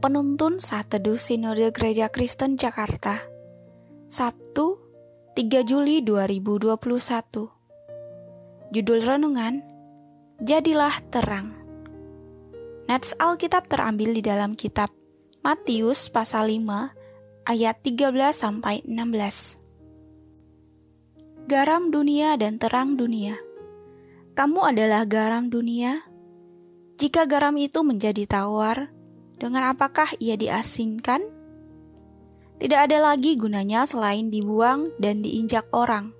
Penuntun Saat Teduh Sinode Gereja Kristen Jakarta. Sabtu 3 Juli 2021 Judul Renungan Jadilah Terang. Nats Alkitab terambil di dalam kitab Matius pasal 5 ayat 13 sampai 16 Garam dunia dan terang dunia. Kamu adalah garam dunia. Jika garam itu menjadi tawar, dengan apakah ia diasingkan? Tidak ada lagi gunanya selain dibuang dan diinjak orang.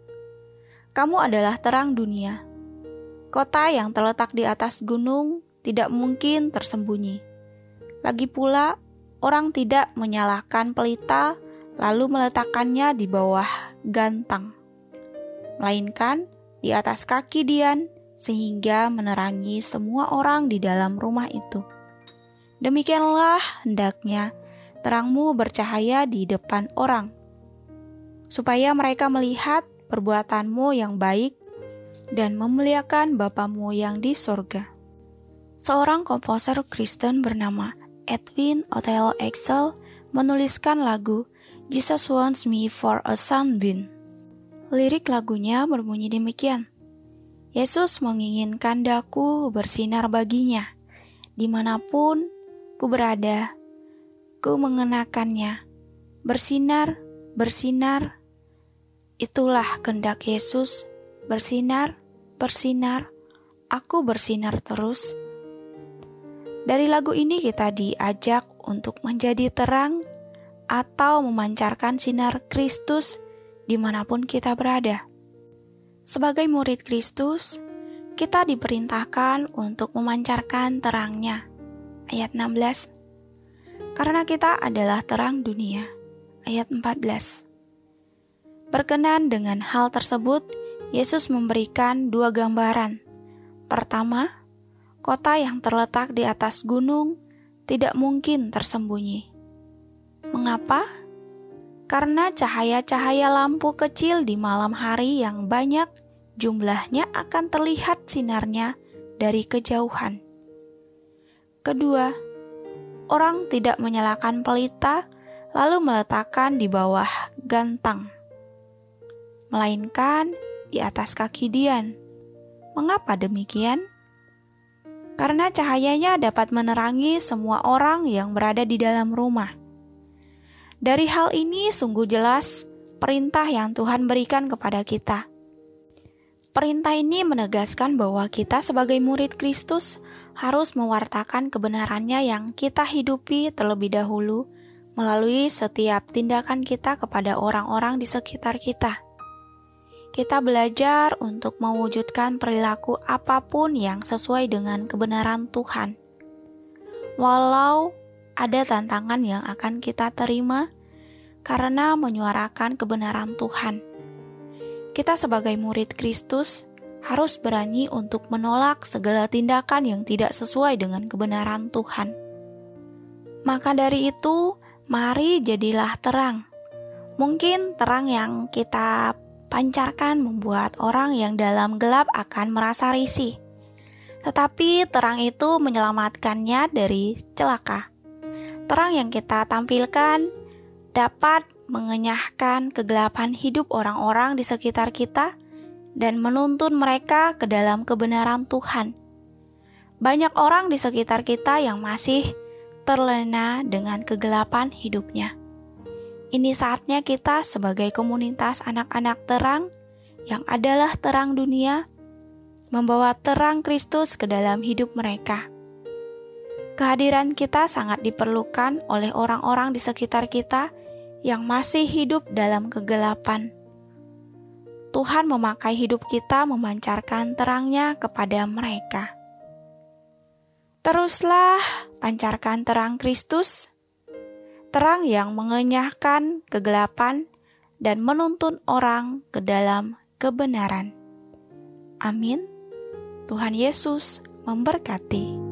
Kamu adalah terang dunia. Kota yang terletak di atas gunung tidak mungkin tersembunyi. Lagi pula, orang tidak menyalakan pelita lalu meletakkannya di bawah gantang, melainkan di atas kaki Dian sehingga menerangi semua orang di dalam rumah itu. Demikianlah hendaknya terangmu bercahaya di depan orang, supaya mereka melihat perbuatanmu yang baik dan memuliakan Bapamu yang di sorga. Seorang komposer Kristen bernama Edwin Othello Excel menuliskan lagu Jesus Wants Me for a Sunbeam. Lirik lagunya berbunyi demikian. Yesus menginginkan daku bersinar baginya. Di mana pun ku berada, ku mengenakannya. Bersinar, bersinar. Itulah kehendak Yesus. Bersinar, bersinar. Aku bersinar terus. Dari lagu ini kita diajak untuk menjadi terang atau memancarkan sinar Kristus di mana pun kita berada. Sebagai murid Kristus, kita diperintahkan untuk memancarkan terangnya. Ayat 16. Karena kita adalah terang dunia. Ayat 14. Berkenan dengan hal tersebut, Yesus memberikan dua gambaran. Pertama, kota yang terletak di atas gunung tidak mungkin tersembunyi. Mengapa? karena cahaya-cahaya lampu kecil di malam hari yang banyak jumlahnya akan terlihat sinarnya dari kejauhan. Kedua, orang tidak menyalakan pelita lalu meletakkan di bawah gantang, melainkan di atas kaki Dian. Mengapa demikian? Karena cahayanya dapat menerangi semua orang yang berada di dalam rumah. Dari hal ini sungguh jelas perintah yang Tuhan berikan kepada kita. Perintah ini menegaskan bahwa kita sebagai murid Kristus harus mewartakan kebenarannya yang kita hidupi terlebih dahulu melalui setiap tindakan kita kepada orang-orang di sekitar kita. Kita belajar untuk mewujudkan perilaku apa pun yang sesuai dengan kebenaran Tuhan. Walau ada tantangan yang akan kita terima karena menyuarakan kebenaran Tuhan. Kita sebagai murid Kristus harus berani untuk menolak segala tindakan yang tidak sesuai dengan kebenaran Tuhan. Maka dari itu, mari jadilah terang. Mungkin terang yang kita pancarkan membuat orang yang dalam gelap akan merasa risih. Tetapi terang itu menyelamatkannya dari celaka terang yang kita tampilkan dapat mengenyahkan kegelapan hidup orang-orang di sekitar kita dan menuntun mereka ke dalam kebenaran Tuhan. Banyak orang di sekitar kita yang masih terlena dengan kegelapan hidupnya. Ini saatnya kita sebagai komunitas anak-anak terang yang adalah terang dunia membawa terang Kristus ke dalam hidup mereka. Kehadiran kita sangat diperlukan oleh orang-orang di sekitar kita yang masih hidup dalam kegelapan. Tuhan memakai hidup kita memancarkan terangnya kepada mereka. Teruslah pancarkan terang Kristus, terang yang mengenyahkan kegelapan dan menuntun orang ke dalam kebenaran. Amin. Tuhan Yesus memberkati.